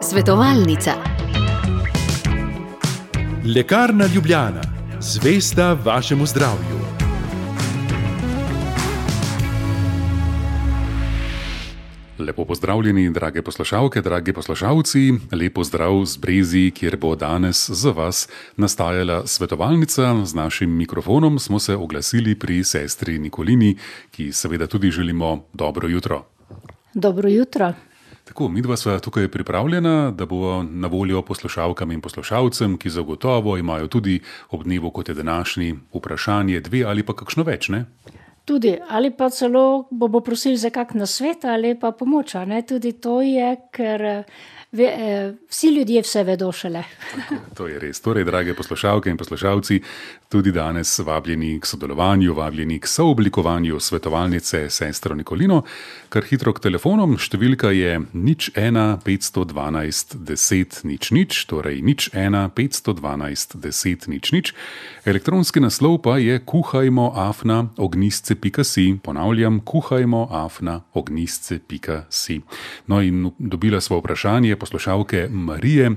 Svetovalnica. Lekarna Ljubljana, zvesta vašemu zdravju. Lepo pozdravljeni, drage poslušalke, dragi poslušalci. Lepo zdrav z Brezi, kjer bo danes za vas nastajala svetovalnica. Z našim mikrofonom smo se oglasili pri sestri Nikolini, ki seveda tudi želimo dobro jutro. Dobro jutro. Tako, mi dva sva tukaj pripravljena, da bo na voljo poslušalkam in poslušalcem, ki zagotovo imajo tudi ob dnevu, kot je današnji, vprašanje dve ali pa kakšno več. Ne? Tudi, ali pa celo bomo prosili za kak nasvet ali pa pomoč. Tudi to je, ker ve, eh, vsi ljudje vse vedo šele. To je res. Torej, drage poslušalke in poslušalci, tudi danes vabljeni k sodelovanju, vabljeni k sooblikovanju svetovalnice sestro Nikolino, kar hitro k telefonom. Številka je nič 1 512 10 nič nič, torej nič 1 512 10 nič nič. Elektronski naslov pa je kuhajmo afna ognisce.si. Ponavljam, kuhajmo afna ognisce.si. No in dobila smo vprašanje poslušalke Marije,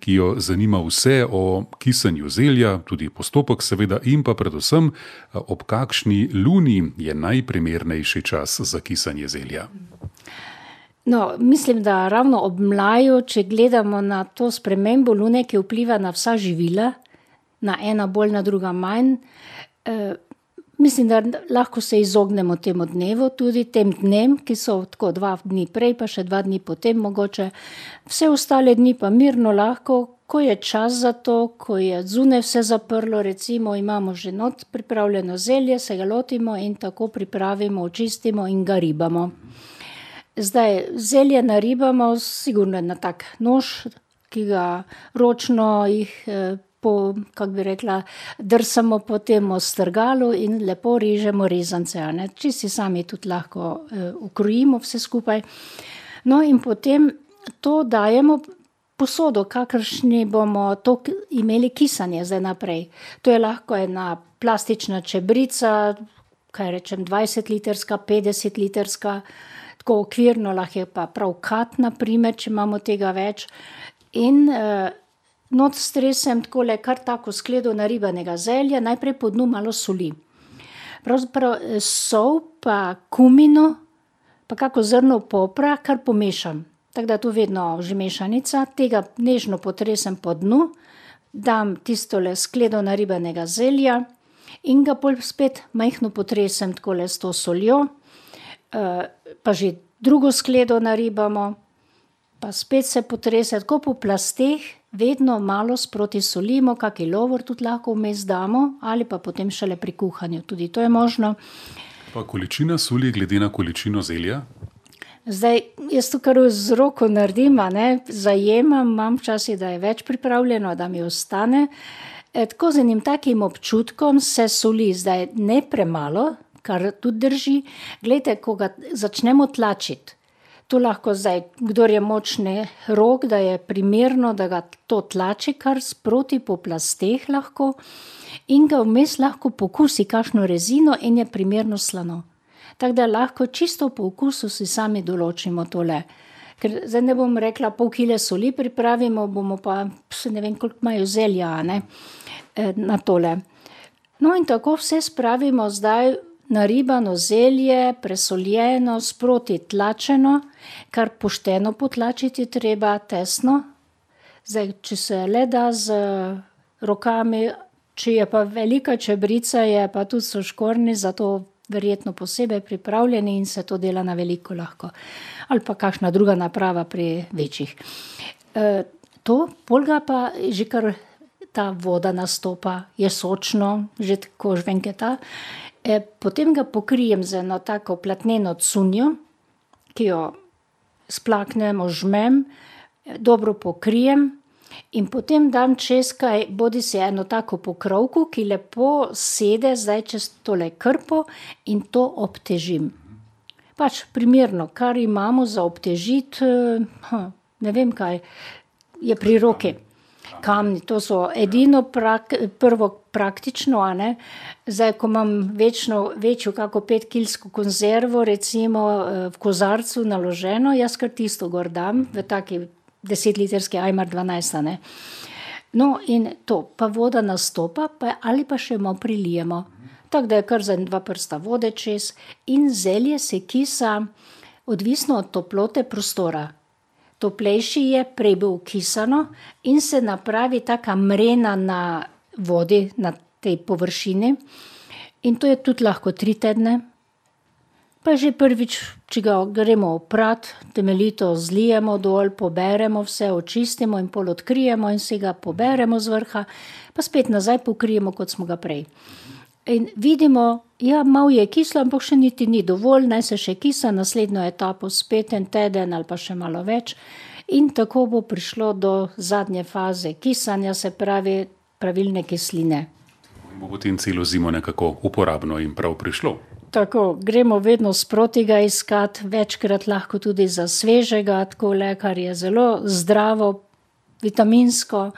ki jo zanima vse o kisanju zelja, tudi postopek, seveda, in pa predvsem, ob kakšni luni je najprimernejši čas za kisanje zelja. No, mislim, da ravno ob mlaju, če gledamo na to spremembo lune, ki vpliva na vsa živila, na ena bolj, na druga manj. Eh, Mislim, da lahko se izognemo temu dnevu, tudi tem dnem, ki so tako dva dni prej, pa še dva dni potem, mogoče vse ostale dni pa mirno lahko, ko je čas za to, ko je zunaj vse zaprlo, recimo imamo že not pripravljeno zelje, se ga lotimo in tako pripravimo, očistimo in ga ribamo. Zdaj zelje naribamo, sigurno na tak nož, ki ga ročno jih. Eh, po, kako bi rekla, drsamo po tem strgalu in lepo režemo rezance. Če si sami tudi lahko uh, ukrojimo vse skupaj. No, in potem to dajemo posodo, kakršni bomo to imeli kisanje zdaj naprej. To je lahko ena plastična čebrica, kaj rečem, 20-literska, 50-literska, tako okvirno, lahko je pa prav kat, naprimer, če imamo tega več. In uh, Not stresem tako le kar tako skledo naribanega zelja, najprej po dnu malo soli. Pravzaprav eh, sol, pa kumino, pa kako zrno popra, kar pomešam. Tako da tu vedno že mešanica, tega nežno potresem po dnu, dam tisto le skledo naribanega zelja in ga pol spet majhno potresem tako le s to soljo, eh, pa že drugo skledo naribamo, pa spet se potrese tako po plasteh vedno malo sproti solimo, kakšen lovor tudi lahko vmes damo, ali pa potem šele pri kuhanju. Tudi to je možno. Pa količina soli, glede na količino zelja? Zdaj, jaz to kar z roko naredim, ne, zajemam, imam včasih, da je več pripravljeno, da mi ostane. E, tako z enim takim občutkom se soli, zdaj ne premalo, kar tudi drži. Glede, ko ga začnemo tlačiti, To lahko zdaj, kdo je močni rok, da je primerno, da ga to tlači kar sproti po plasteh lahko in ga vmes lahko pokusi kakšno rezino in je primerno slano. Tako da lahko čisto po okusu si sami določimo tole. Ker zdaj ne bom rekla, pol kile soli pripravimo, bomo pa ne vem, koliko imajo zelja ne, e, na tole. No in tako vse spravimo zdaj naribano zelje, presoljeno, sproti tlačeno, kar pošteno potlačiti treba, tesno. Zdaj, če se le da z rokami, če je pa velika čebrica, je pa tudi so škorni, zato verjetno posebej pripravljeni in se to dela na veliko lahko. Ali pa kakšna druga naprava pri večjih. E, to polga pa že kar ta voda nastopa, je sočno, že tako žvenketa. E, potem ga pokrijem z eno tako platneno cunjo, ki jo splaknem, ožmem, dobro pokrijem in potem dam čez kaj, bodi se eno tako pokrovko, ki lepo sede zdaj čez tole krpo in to obtežim. Pač primerno, kar imamo za obtežiti, ne vem kaj, je pri roki. Kamni, to so edino prak, prvo praktično, a ne. Zdaj, ko imam večno, večjo, kako petkilsko konzervo, recimo eh, v kozarcu naloženo, jaz kar tisto gor dam, v taki desetlitrski ajmar dvanajst, a ne. No, in to, pa voda nastopa, pa ali pa še malo prilijemo. Tako da je kar za en dva prsta vode čez in zelje se kisa odvisno od toplote prostora. Toplejši je, prej bo kisano in se napravi taka mrena na vodi, na tej površini. In to je tudi lahko tri tedne. Pa že prvič, če ga gremo oprat, temeljito zlijemo dol, poberemo vse, očistimo in pol odkrijemo in si ga poberemo z vrha, pa spet nazaj pokrijemo, kot smo ga prej. In vidimo, ja, malo je kislo, ampak še niti ni dovolj, naj se še kisa, naslednjo etapo spet en teden ali pa še malo več. In tako bo prišlo do zadnje faze kisanja, se pravi pravilne kisline. Bo potem celo zimo nekako uporabno in prav prišlo. Tako, gremo vedno sproti ga iskati, večkrat lahko tudi za svežega, tako le, kar je zelo zdravo, vitaminsko,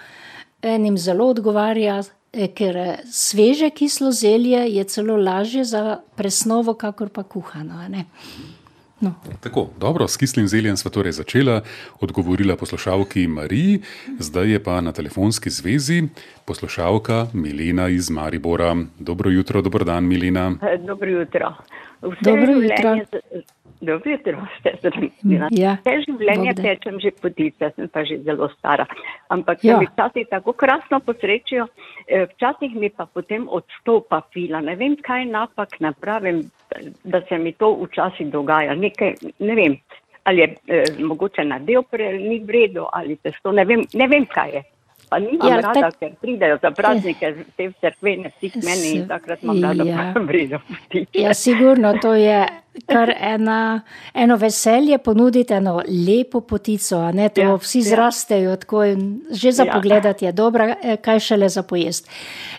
enim zelo odgovarja, ker sveže kislo zelje je celo lažje za presnovo, kakor pa kuhano, a ne. No. Tako, dobro, s kislim zeljem sva torej začela, odgovorila poslušalki Mariji, zdaj je pa na telefonski zvezi poslušalka Milena iz Maribora. Dobro jutro, dober dan, Milena. Dobro jutro. Vse Dobro jutro. Dobro jutro, ste zdravi. Ja, Vse življenje Bog da. tečem že podice, sem pa že zelo stara. Ampak Ja. mi včasih tako krasno posrečijo, eh, včasih mi pa potem odstopa fila. Ne vem, kaj napak napravim, da se mi to včasih dogaja. Nekaj, ne vem, ali je eh, mogoče nadev pre, ni v redu ali testo, ne vem, ne vem kaj je. Pa nimam Ja, ja, rada, tak- ker pridejo za praznike te v cerkvene ptik meni in takrat imam rada ja. pa v redu ptiče. Ja, sigurno, to je kar ena, eno veselje ponuditi eno lepo potico, a ne to Ja, vsi ja. zrastejo tako in že za Ja. pogledati je dobra, eh, kaj šele za pojest.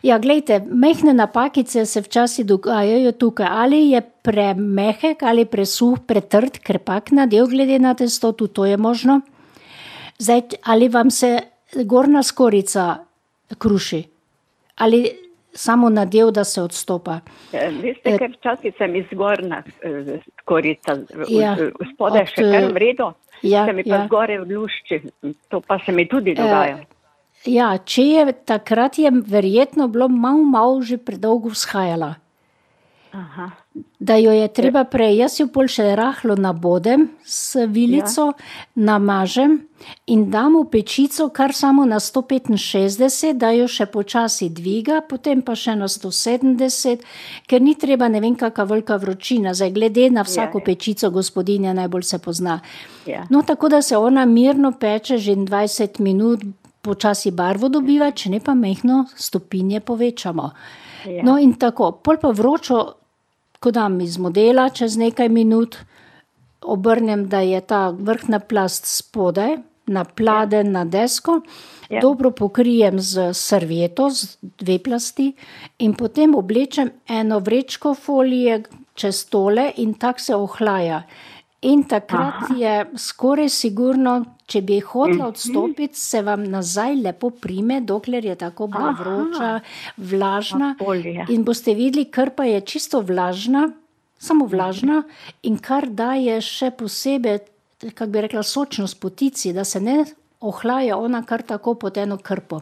Ja, gledajte, mehne napakice se včasih dogajajo tukaj, ali je premehek ali presuh, pretrd, krepak nadev glede na testo, tudi to je možno. Zdaj, ali vam se gornja skorica kruši, ali samo nadev, da se odstopa. Eh, Veste, ker včasih sem izgorna eh, skorica, Ja, spodaj od, še kar v redu, ja, se mi pa ja. zgore odlušči. To pa se mi tudi dogaja. Ja, če je takrat, je verjetno bilo malo, malo že predolgo vzhajala. Aha. Da jo je treba prej, jaz jo pol še rahlo nabodem s vilico, ja. namažem in dam v pečico kar samo na 165, da jo še počasi dviga, potem pa še na 170, ker ni treba ne vem kakšna velika vročina, zdaj glede na vsako ja. pečico gospodinja najbolj se pozna. Ja. No, tako da se ona mirno peče že 20 minut, počasi barvo dobiva, če ne pa mehno stopinje povečamo. Ja. No, in tako, pol pa vročo, ko dam iz modela, čez nekaj minut obrnem, da je ta vrhna plast spodaj, napladen ja. na desko, ja. Ja. dobro pokrijem z servieto, z dve plasti, in potem oblečem eno vrečko folije čez tole, in tako se ohlaja. In takrat Aha. je skoraj sigurno, če bi hotela odstopiti, se vam nazaj lepo prime, dokler je tako bila Aha. vroča, vlažna. Folija. In boste videli, krpa je čisto vlažna, samo vlažna in kar daje še posebej, kako bi rekla, sočnost potici, da se ne ohlaja ona kar tako pod eno krpo.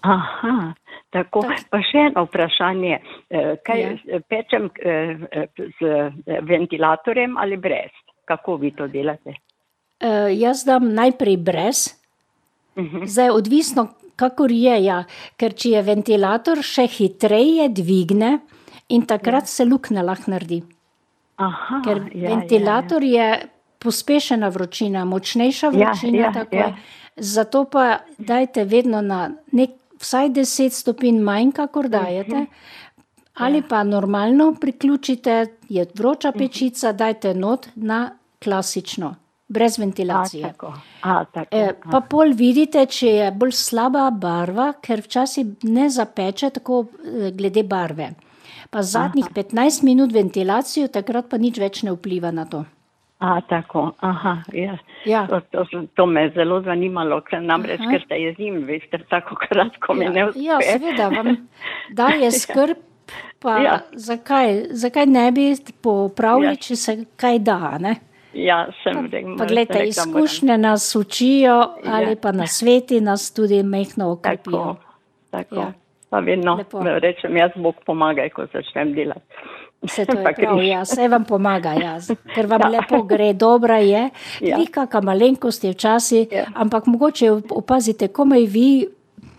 Aha, tako. Pa še eno vprašanje. Eh, Kaj Ja. pečem eh, eh, z ventilatorjem ali brez? Kako vi to delate? Uh, jaz dam najprej brez, zdaj odvisno, kakor je, ja, ker če je ventilator, še hitreje dvigne in takrat ja. se luknja lahko naredi. Aha, Ker ja, ventilator je pospešena vročina, močnejša Ja, vročina. ja, tako ja. je. Zato pa dajte vedno na nek, vsaj 10 stopinj manj, kakor dajete. Ali pa normalno priključite, je vroča pečica, dajte not na klasično, brez Ja, ventilacije. a, tako. A, tako. E, pa pol vidite, če je bolj slaba barva, ker včasih ne zapeče tako eh, glede barve. Pa zadnjih 15 minut ventilacijo, takrat pa nič več ne vpliva na to. A, tako, aha, ja. Ja. To, to, to me je zelo zanimalo, ker namreč, Aha. ker se jezim, veste, tako kratko mi ne Ja, uspe. ja, seveda vam daje skrb. Pa Ja. zakaj, zakaj ne bi popravili, Ja. če se kaj da? Ne? Ja, sem rekla. Pa gledajte, izkušnje nas učijo, ali Ja. pa na sveti nas tudi mehno okrepijo. Tako, tako. Ja. Ja. Pa vedno Lepo. rečem, jaz Bog pomagaj, ko začnem delati. Vse to je Pa prav, križ. ja, vse vam pomaga, jaz, ker vam Ja. lepo gre, dobra je. Ja. Vi, kakšna malenkost je včasih, Ja. ampak mogoče opazite, komaj vi,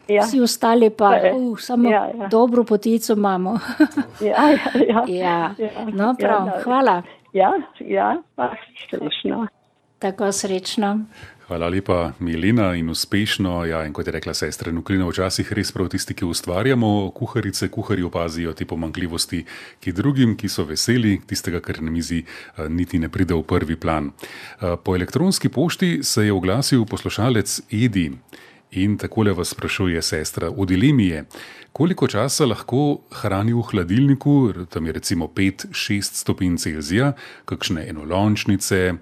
Ja. vsi ostali pa uh, samo Ja, ja. dobro potico imamo. Ja, ja, ja. ja. Ja, No, prav, ja, hvala. Ja, ja, srečno. Tako srečno. Hvala lepa, Milena, in uspešno. Ja, in kot je rekla sestra Nuklina, včasih res prav tisti, ki ustvarjamo, kuharice, kuhari opazijo te pomankljivosti, ki drugim, ki so veseli, tistega, kar na mizi eh, niti ne pride v prvi plan. Eh, Po elektronski pošti se je oglasil poslušalec Edi. In takole vas sprašuje sestra, v dilemi je, koliko časa lahko hrani v hladilniku, tam je recimo 5-6 stopinj Celzija, kakšne enolončnice,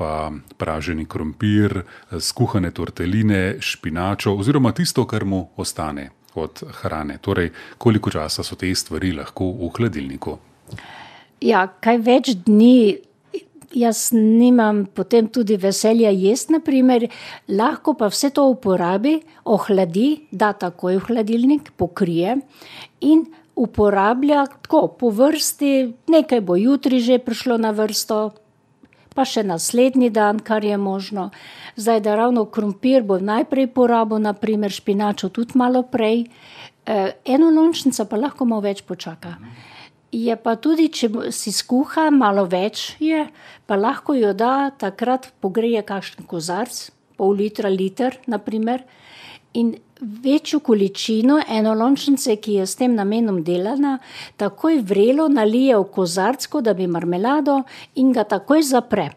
pa praženi krompir, skuhane torteline, špinačo oziroma tisto, kar mu ostane od hrane. Torej, koliko časa so te stvari lahko v hladilniku. Ja, kaj več dni, jaz nimam potem tudi veselja jesti, naprimer, lahko pa vse to uporabi, ohladi, da takoj v hladilnik, pokrije in uporablja tako po vrsti, nekaj bo jutri že prišlo na vrsto, pa še naslednji dan, kar je možno. Zdaj, da ravno krompir bo najprej porabil, naprimer špinačo tudi malo prej, eh, eno lončnico pa lahko malo več počaka. Je pa tudi, če si skuha, malo več je, pa lahko jo da takrat pogreje kakšen kozarc, pol litra, liter, naprimer, in večjo količino enolončnice, ki je s tem namenom delana, takoj vrelo nalije v kozarcko, da bi marmelado in ga takoj zapre.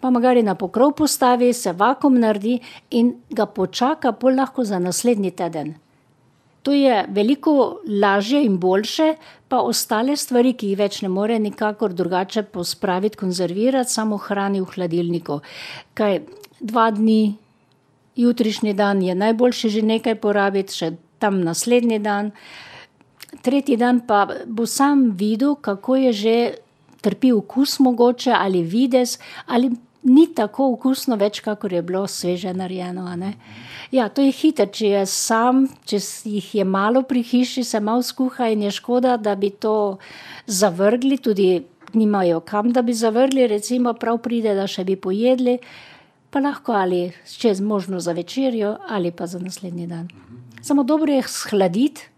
Pa magari na pokrov postavi, se vakum naredi in ga počaka, pol lahko za naslednji teden. To je veliko lažje in boljše, pa ostale stvari, ki jih več ne more nikakor drugače pospraviti, konzervirati, samo hrani v hladilniku. Kaj dva dni, jutrišnji dan je najboljše že nekaj porabiti, še tam naslednji dan. Tretji dan pa bo sam videl, kako je že trpi okus mogoče ali videz, ali ni tako okusno več, kakor je bilo sveže narejeno. Ja, to je hitro, če je sam, če jih je malo pri hiši, se malo skuha in je škoda, da bi to zavrgli, tudi nimajo kam, da bi zavrgli, recimo prav pride, da še bi pojedli, pa lahko ali čez možno za večerjo ali pa za naslednji dan. Samo dobro je shladiti,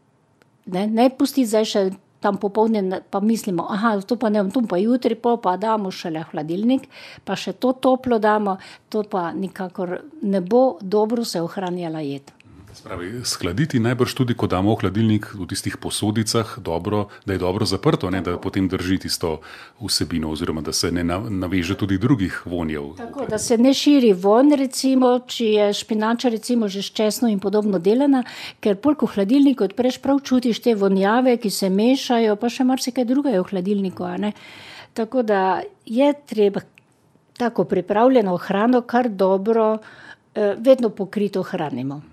ne, ne pustiti zdaj še tam popovdne, na- pa mislimo, aha, to pa ne to pa jutri, pol pa damo šele v hladilnik, pa še to toplo damo, to pa nikakor ne bo dobro se ohranjala jed. Spravi, skladiti najbrž tudi, ko damo v hladilnik v tistih posodicah, dobro, da je dobro zaprto, ne, da potem drži tisto vsebino, oziroma da se ne na- naveže tudi drugih vonjev. Tako, da se ne širi von, recimo, če je špinača recimo že s česno in podobno delana, ker polk v hladilniku odpreš, prav čutiš te vonjave, ki se mešajo, pa še marsikaj drugega je v hladilniku. Tako da je treba tako pripravljeno hrano, kar dobro, eh, vedno pokrito hranimo.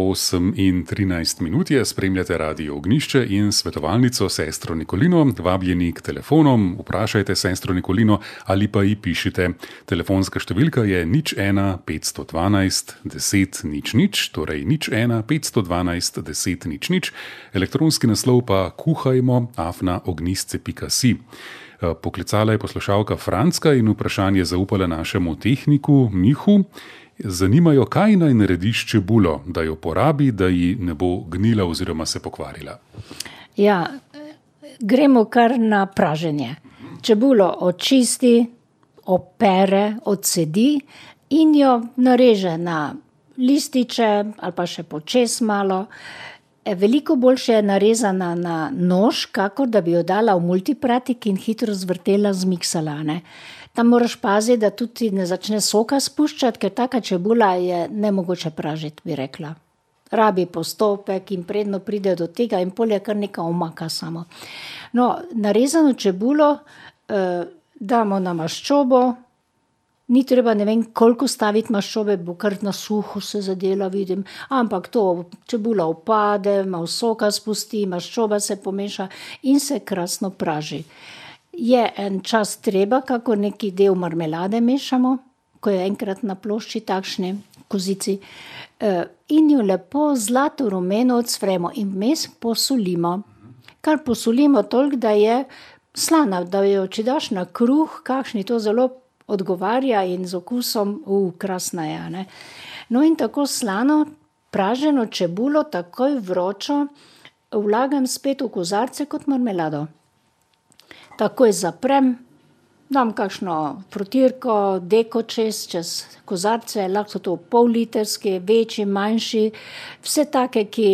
8 in 13 minut je, spremljate radio Ognišče in svetovalnico sestro Nikolino. Vabljeni k telefonom, vprašajte sestro Nikolino ali pa ji pišite. Telefonska številka je nič 1 512 10 nič nič, torej nič 1 512 10 nič nič, elektronski naslov pa kuhajmo afna ognisce.si. Eh, Poklicala je poslušalka Franska in vprašanje zaupala našemu tehniku Mihu. Zanimajo, kaj naj naredi s čebulo, da jo porabi, da ji ne bo gnila oziroma se pokvarila. Ja, gremo kar na praženje. Čebulo očisti, opere, odsedi in jo nareže na lističe ali pa še počes malo. E, Veliko boljše je narezana na nož, kakor da bi jo dala v multipratik in hitro zvrtela z miksalane. Tam moraš paziti, da tudi ne začne soka spuščati, ker taka čebula je ne mogoče pražiti, bi rekla. Rabi postopek in predno pride do tega, in polje kar neka omaka samo. No, narezano čebulo, eh, damo na maščobo, ni treba ne vem koliko staviti maščobe, bo kar na suho se zadela, vidim, ampak to čebula opade, malo soka spusti, maščoba se pomeša in se krasno praži. Je en čas treba, kako neki del marmelade mešamo, ko je enkrat na plošči takšni kozici, in jo lepo zlato rumeno ocvremo in vmes posolimo. Kar posolimo toliko, da je slana, da jo, če daš na kruh, kakšen to zelo odgovarja in z okusom, krasna je, a ne. No, in tako slano praženo čebulo, takoj vročo, vlagam spet v kozarce kot marmelado. Takoj zaprem, dam kakšno protierko, deko čez, čez kozarce, lahko so to pollitrski, večji, manjši, vse take, ki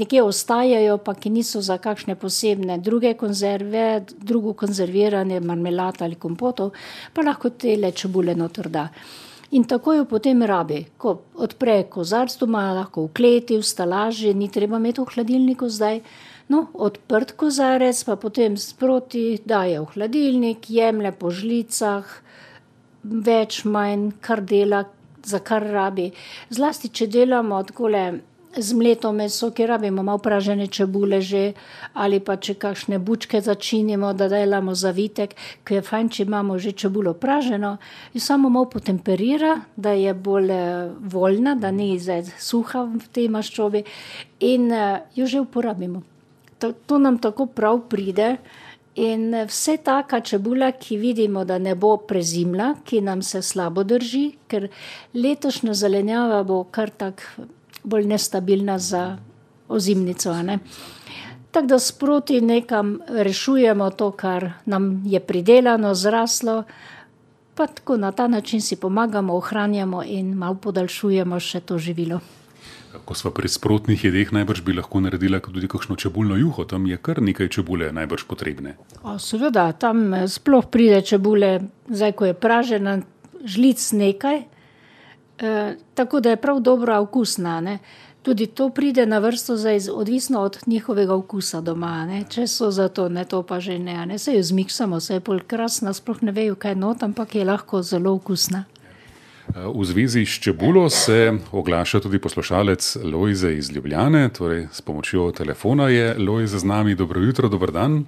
nekje ostajajo pa ki niso za kakšne posebne druge konzerve, drugo konzerviranje, marmelad ali kompotov, pa lahko tele čebule noter da. In tako jo potem rabi. Ko odpre kozarec doma, lahko v kleti, v stolaži, ni treba imeti v hladilniku zdaj. No, odprt kozarec pa potem sproti daje v hladilnik, jemlje po žlicah, več, manj, kar dela, za kar rabi. Zlasti če delamo takole zmleto meso, ke rabimo malo pražene čebule že, ali pa če kakšne bučke začinimo, da delamo zavitek, ke je fajn, če imamo že čebulo praženo, jo samo malo potemperira, da je bolj, voljna, da ni zdaj suha v tej maščobi, in, jo že uporabimo. To nam tako prav pride in, vse taka čebula, ki vidimo, da ne bo prezimila, ki nam se slabo drži, ker letošnja zelenjava bo kar tako bolj nestabilna za ozimnico, ne. Tako da sproti nekam rešujemo to, kar nam je pridelano, zraslo, pa tako na ta način si pomagamo, ohranjamo in malo podaljšujemo še to živilo. Ko sva pri sprotnih jedeh, najbrž bi lahko naredila tudi kakšno čebulno juho, tam je kar nekaj čebule najbrž potrebne. seveda, tam, sploh pride čebule, zdaj, ko je pražena, žlic nekaj, tako da je prav dobra okusna, ne. Tudi to pride na vrsto zdaj odvisno od njihovega okusa doma, ne, če so za to, ne, to pa že ne, ne, saj jo zmiksamo, saj je pol krasna, sploh ne vejo, kaj not, ampak je lahko zelo okusna. V zvezi s čebulo se oglaša tudi poslušalec Lojze iz Ljubljane, torej s pomočjo telefona je Lojze z nami, dobro jutro, dober dan.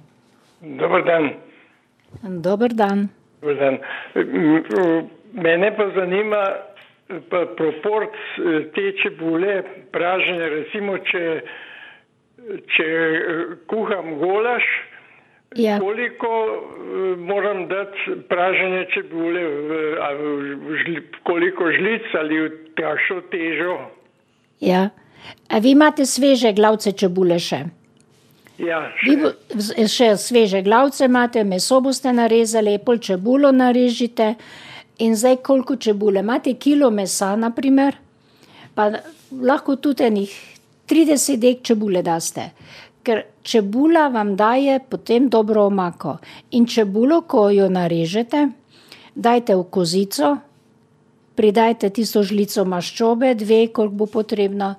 Dober dan. Dober dan. Dober dan. mene pa zanima pa proport, te čebule, pražene, recimo, če, če, kuham golaž. Ja. Koliko, moram dati pražene čebule v, a v koliko žlic ali v kakšno težo? Ja. A vi imate sveže glavice čebule še? Ja, Vi še. še sveže glavice imate, meso boste narezali, pol čebulo narežite in zdaj, koliko čebule, imate kilo mesa, na primer, pa lahko tudi ene trideset dek čebule daste. Ker čebula vam daje potem dobro omako. In čebulo, ko jo narežete, dajte v kozico, pridajte tisto žlico maščobe, dve, koliko bo potrebno,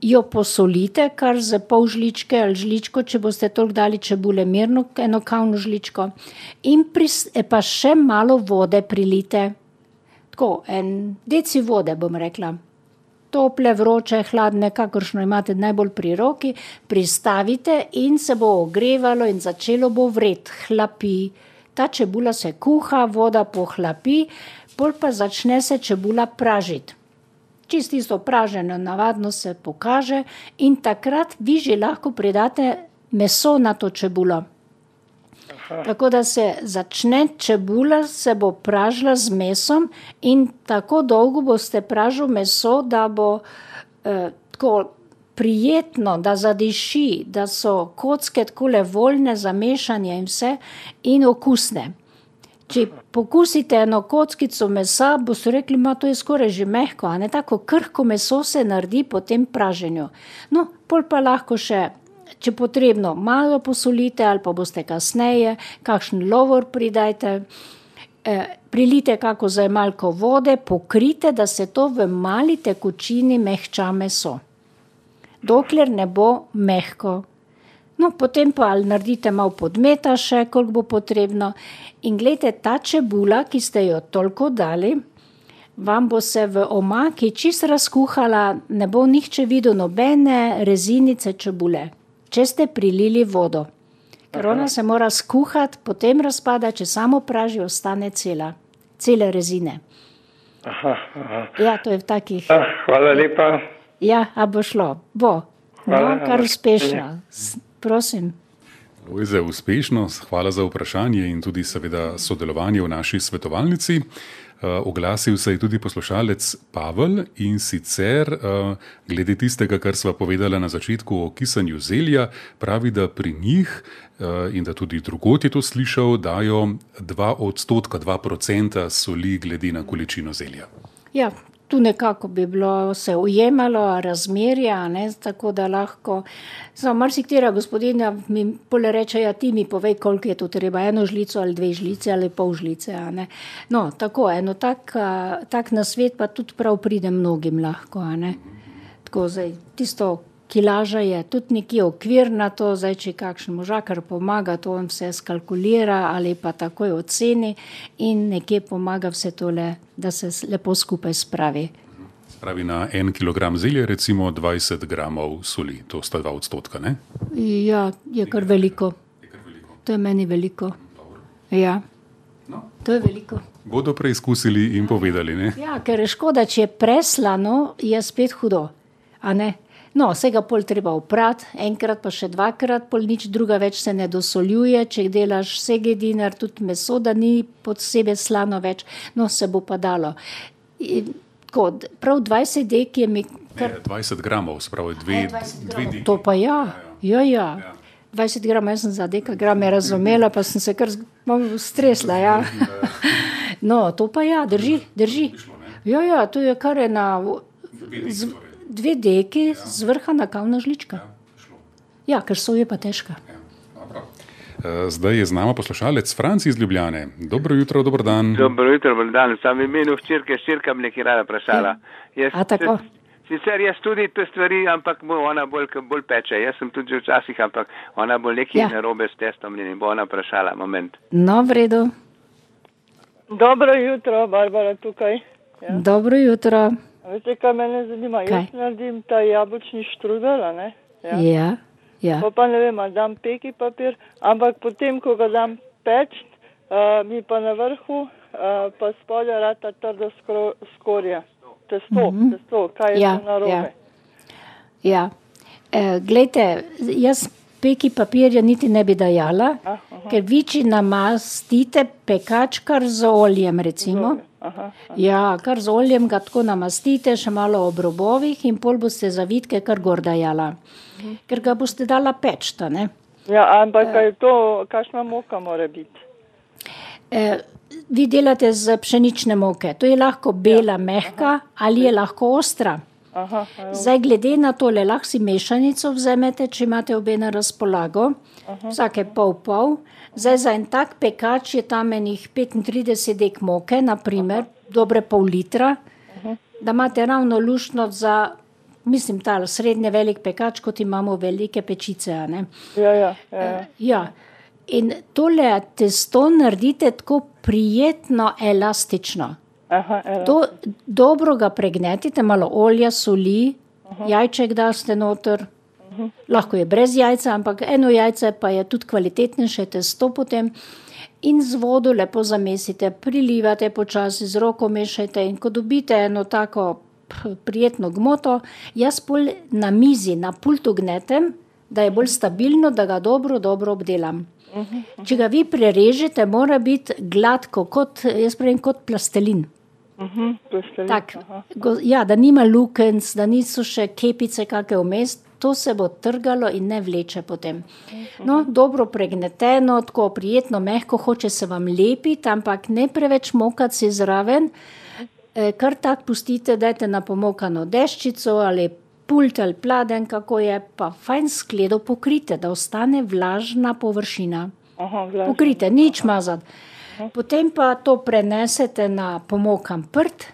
jo posolite kar s pol žličke ali žličko, če boste toliko dali čebule, mirno eno kavno žličko, in pa še malo vode prilite. Tako en deci vode, bom rekla. Tople, vroče, hladne, kakršno imate najbolj pri roki, pristavite in se bo ogrevalo in začelo bo vreti, hlapi. Ta čebula se kuha, voda pohlapi, pol pa začne se čebula pražiti. Čisto tisto praženje navadno se pokaže in takrat vi že lahko pridate meso na to čebulo. Tako da se začne, čebula se bo pražila z mesom in tako dolgo boste pražil meso, da bo, tako prijetno, da zadiši, da so kocke takole voljne za mešanje in vse in okusne. Če pokusite eno kockico mesa, boste rekli: "Ma, to je skoraj že mehko, a ne." Tako krhko meso se naredi po tem praženju. No, pol pa lahko še, če potrebno, malo posolite ali pa boste kasneje, kakšen lovor pridajte, prilijte kako zajemalko vode, pokrijte, da se to v mali tekočini mehča meso. Dokler ne bo mehko. No, potem pa ali naredite malo podmeta še, koliko bo potrebno. In gledajte, ta čebula, ki ste jo toliko dali, vam bo se v omaki čist razkuhala, ne bo nihče videl nobene rezinice čebule, če ste prilili vodo. Ker ona se mora skuhati, potem razpada, če samo praži, ostane cela, cele rezine. Aha, aha. Ja, to je v takih. Ah, hvala lepa. Ja, a bo šlo, bo. No, Hvala. kar uspešno. S- Prosim. Lojze, uspešnost, hvala za vprašanje in tudi seveda sodelovanje v naši svetovalnici. Uh, oglasil se je tudi poslušalec Pavel in sicer uh, glede tistega, kar sva povedala na začetku o kisanju zelja, pravi, da pri njih uh, in da tudi drugot je to slišal, dajo 2 odstotka, 2 procenta soli glede na količino zelja. Ja, tu nekako bi bilo se ujemalo razmerja, ne, tako da lahko. Samo marsikatera gospodinja mi pole reče, ja ti mi povej, koliko je tu treba, eno žlico ali dve žlice ali pol žlice. a ne. No, tako, eno tak, tak nasvet pa tudi prav pride mnogim lahko. a ne. Tako zdaj, tisto kilaža je tudi nekje okvirna, to zdaj, če kakšen možakar pomaga, to on vse skalkulira ali pa takoj oceni in nekje pomaga vse tole, da se lepo skupaj spravi. Pravi na en kilogram zelja, recimo 20 gramov soli, to sta 2 odstotka. Ne? Ja, je kar veliko. To je meni veliko. Ja. To je veliko. Bodo preizkusili in povedali. Ne? Ja, ker je škoda, če je preslano, je spet hudo. No, vse ga pol treba oprati, enkrat pa še dvakrat, pol nič druga več se ne dosoljuje. Če delaš segedinar, tudi meso, da ni posebej slano več, no se bo pa dalo. In, tako, prav 20 dek je mi kar Ne, 20 gramov, spravo dve, dve deki. To pa ja, ja, ja. 20 gramov, jaz sem za dekagrame razumela, pa sem se kar z- malo stresla. Ja. No, to pa ja, drži, drži. Ja, ja, to je kar ena z, dve deki z vrha na kavna žlička. Ja, ker so je pa težka. Eh, Zdaj je z nama poslušalec Franci iz Ljubljane. Dobro jutro, dober dan. Dobro jutro, dober dan. Sam imenu včerke, ščirka me nekaj rada vprašala. Jaz, A tako? Sicer jaz tudi te stvari, ampak ona bolj, bolj peče. Jaz sem tudi že včasih, ampak ona bo nekaj Ja. ja. narobe s testom in bo ona vprašala. Moment. No, v redu. Dobro jutro, Barbara tukaj. Ja. Dobro jutro. Veste, kaj mene zanima? Kaj? Jaz naredim ta jabolčni štrudel, ne? Ja. Ja. ja. Pa, pa ne vem, ali dam peki papir, ampak potem, ko ga dam peč, uh, mi pa na vrhu, uh, pa spodaj rata trdo skro, skorja. Testo, mm -hmm. testo, kaj je Ja, to narobe? ja. Ja, e, glejte, jaz peki papirja niti ne bi dajala, Ah, ker vi, če namastite pekač kar z oljem, recimo. Aha, Ja, kar z oljem ga tako namastite, še malo ob robovih in pol boste zavitke kar gor dajala. Ker ga boste dala pečta, ne? ja, ampak kaj je to, kakšna moka mora biti? E, vi delate z pšenične moke, to je lahko bela, ja. mehka ali je lahko ostra. Aha, aha, Zdaj, glede na to, lahko si mešanico vzamete, če imate obe na razpolago, vsake pol pol. Zdaj, za en tak pekač je tam enih 35 dek moke, naprimer, dobre pol litra, da imate ravno luštno za, mislim, ta srednje velik pekač, kot imamo velike pečice. ja, ja, ja, ja. Ja. In tole testo naredite tako prijetno elastično. Aha. To dobro ga pregnetite, malo olja, soli, uh -huh. jajček daste noter. Uh -huh. Lahko je brez jajca, ampak eno jajce pa je tudi kvalitetnejše testo potem. In z vodo lepo zamesite, prilivate počasi, z roko mešajte in ko dobite eno tako prijetno gmoto, jaz pol na mizi, na pultu gnetem, da je bolj stabilno, da ga dobro, dobro obdelam. Če ga vi prerežete, mora biti gladko, kot, jaz pravim, kot plastelin. Mhm, plastelin, Tak, go, ja, da nima lukenc, da niso še kepice kakšne vmes, to se bo trgalo in ne vleče potem. No, dobro pregneteno, tako prijetno, mehko, hoče se vam lepiti, ampak ne preveč mokati zraven. E, kar tak pustite, dajte na pomokano deščico ali pult ali pladen, kako je, pa fajn skledo pokrite, da ostane vlažna površina. Aha, vlažno. Pokrite, nič mazati. Potem pa to prenesete na pomokan prt.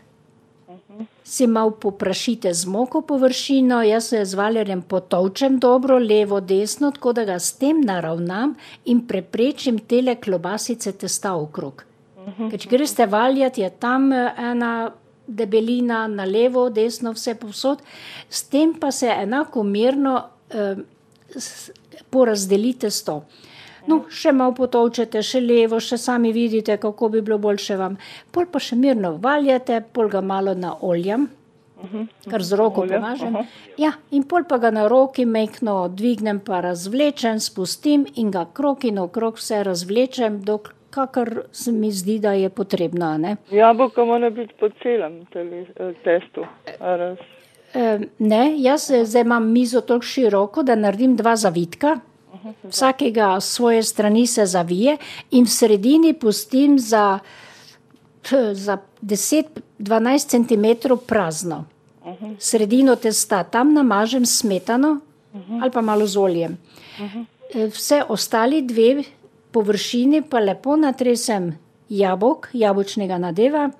Si malo poprašite z moko površino, jaz se z valjarjem potovčem dobro, levo, desno, tako da ga s tem naravnam in preprečim tele klobasice testa okrog. Ker če greste valjati, je tam eh, ena debelina na levo, desno, vse povsod, s tem pa se enakomerno eh, s- porazdeli testo. No, še malo potovčete, še levo, še sami vidite, kako bi bilo boljše vam. Pol pa še mirno valjate, pol ga malo na oljem, kar z roko pomažem. Ja, in pol pa ga na roki mehko dvignem, pa razvlečem, spustim in ga krok in okrog vse razvlečem, dok, kakor se mi zdi, da je potrebno. a Ne? Jabolko mora biti po celem tele, eh, testu. Raz. Ne, jaz eh, zdaj imam mizo tako široko, da naredim dva zavitka. Vsakega svoje strani se zavije in v sredini pustim za, za 10-12 cm prazno. Sredino testa, tam namažem smetano ali pa malo z oljem. E, Vse ostali dve površini pa lepo natresem jabolk, jabolčnega nadeva.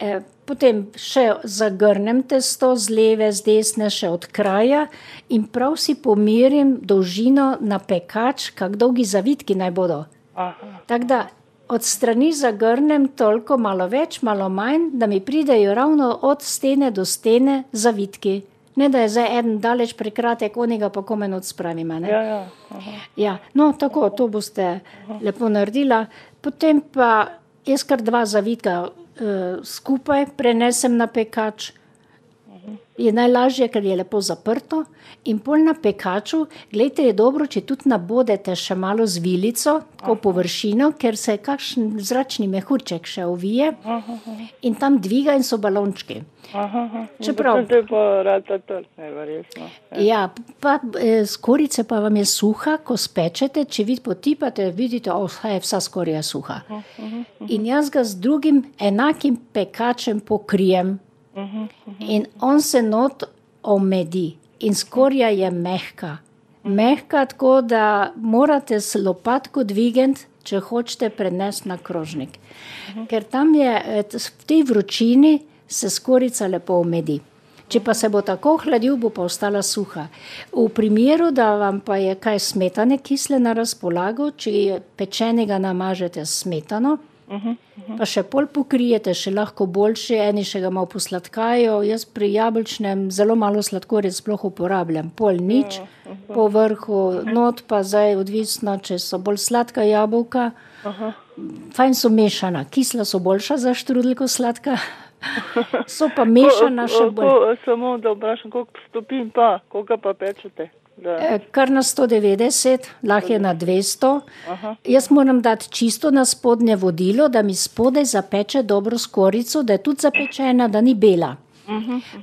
Eh, Potem še zagrnem testo z leve, z desne, še od kraja in prav si pomerim dolžino na pekač, kako dolgi zavitki naj bodo. Aha. Tako da od strani zagrnem toliko, malo več, malo manj, da mi pridejo ravno od stene do stene zavitki. Ne da je zdaj en daleč prekratek, onega pa komen ne. Ja, ja. Aha. Ja, no, tako, to boste lepo naredila. Potem pa jaz kar dva zavitka skupaj prenesem na pekač. Je najlažje, ker je lepo zaprto. In pol na pekaču, gledajte, je dobro, če tudi nabodete še malo z vilico, tako površino, ker se kakšen zračni mehurček še ovije in tam dviga in so balončki. Aha, aha. Čeprav- potem te pa rata trdne, verjetno. Ja, pa eh, skorica pa vam je suha, ko spečete, če vi potipate, vidite, da je vsa skorja suha. In jaz ga z drugim enakim pekačem pokrijem in on se not omedi in skorja je mehka. Mehka tako, da morate s lopatko dvigati, če hočete prenesti na krožnik. Ker tam je v tej vročini se skorica lepo omedi. Če pa se bo tako hladil, bo pa ostala suha. V primeru, da vam pa je kaj smetane kisle na razpolago, če pečenega namažete s smetano, pa še pol pokrijete, še lahko boljše, eni še ga malo posladkajo. Jaz pri jabolčnem zelo malo sladkorja sploh uporabljam, pol nič, po vrhu, not pa zdaj odvisno, če so bolj sladka jabolka. Fajn so mešana, kisla so boljša za štrudel kot sladka. So pa mešana še Ko- bolj. ko- Samo da vprašam, koliko stopinj pa, koga pa pečete? Da. Eh, Kar na 190, lahko je na 200. Jaz moram dati čisto na spodnje vodilo, da mi spodaj zapeče dobro skorico, da je tudi zapečena, da ni bela.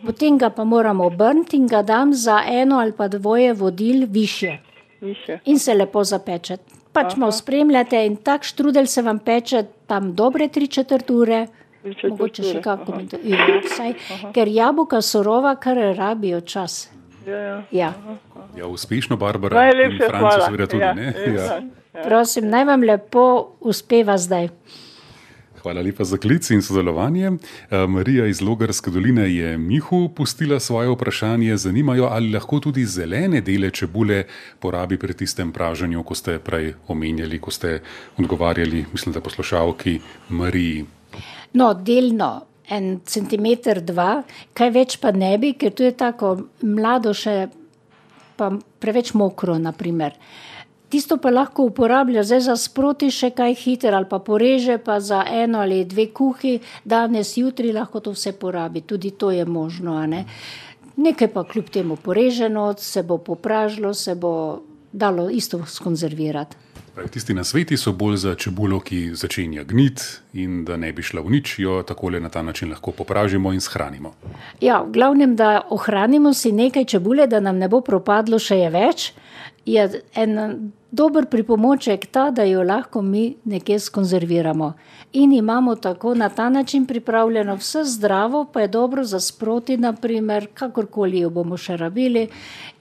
Potem ga pa moram obrniti in ga dam za eno ali pa dvoje vodil više Više. in se lepo zapeče. Pač malo spremljate in tak štrudel se vam peče tam dobre tri četrt ure. Mogoče še kako, ja, vsaj, ker jabolka surova kar rabijo čas. Ja, ja. Ja. Ja, uspešno, Barbara. Franci hvala. seveda tudi. Ja, ne? ja. Ja. Prosim, naj vam lepo uspeva zdaj. Hvala lepa za klic in sodelovanje. Eh, Marija iz Logarske doline je Mihu pustila svoje vprašanje. Zanimajo, ali lahko tudi zelene dele čebule porabi pri tistem praženju, ko ste prej omenjali, ko ste odgovarjali, mislim, da poslušalki Mariji. No, delno en centimeter, dva, kaj več pa ne bi, ker tu je tako mlado še, pa preveč mokro, naprimer. Tisto pa lahko uporablja zdaj za sproti še kaj hiter ali pa poreže pa za eno ali dve kuhi, danes, jutri lahko to vse porabi, tudi to je možno. Ne? Nekaj pa kljub temu poreženo, se bo popražilo, se bo dalo isto skonzervirati. Pravi, tisti na sveti so bolj za čebulo, ki začenja gnit in da ne bi šla v nič, jo takole na ta način lahko popražimo in shranimo. Ja, v glavnem, da ohranimo si nekaj čebule, da nam ne bo propadlo še je več, je en dober pripomoček ta, da jo lahko mi nekje skonzerviramo. In imamo tako na ta način pripravljeno vse zdravo, pa je dobro za sproti, naprimer, kakorkoli jo bomo še rabili.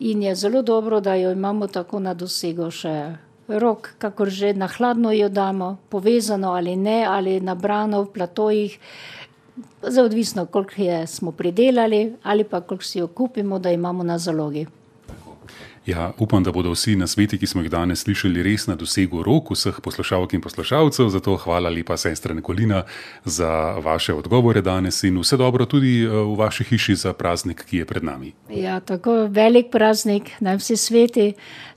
In je zelo dobro, da jo imamo tako na dosego še rok, kakor že na hladno jo damo, povezano ali ne, ali nabrano v platojih. Zdaj odvisno, koliko je smo pridelali ali pa koliko si jo kupimo, da imamo na zalogi. Ja, upam, da bodo vsi na sveti, ki smo jih danes slišali, res na dosegu rok vseh poslušalk in poslušalcev. Zato hvala lepa, sestra Nikolina, za vaše odgovore danes in vse dobro tudi eh, v vaši hiši za praznik, ki je pred nami. Ja, tako velik praznik, naj vsi sveti.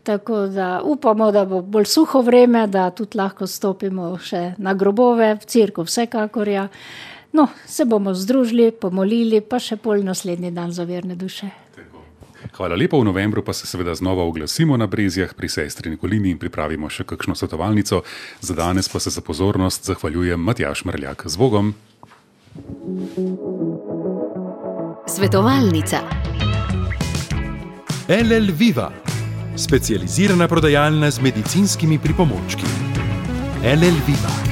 Tako da upamo, da bo bolj suho vreme, da tudi lahko stopimo še na grobove, v crkvu, vsekakor. Ja. No, se bomo združili, pomolili, pa še pol naslednji dan za verne duše. Hvala lepa, v novembru pa se seveda znova oglasimo na Brezijah pri sestri Nikolini in pripravimo še kakšno svetovalnico. Za danes pa se za pozornost zahvaljujem Matjaš Mrljak z Bogom. Svetovalnica. LL Viva, specializirana prodajalna z medicinskimi pripomočki. LL Viva.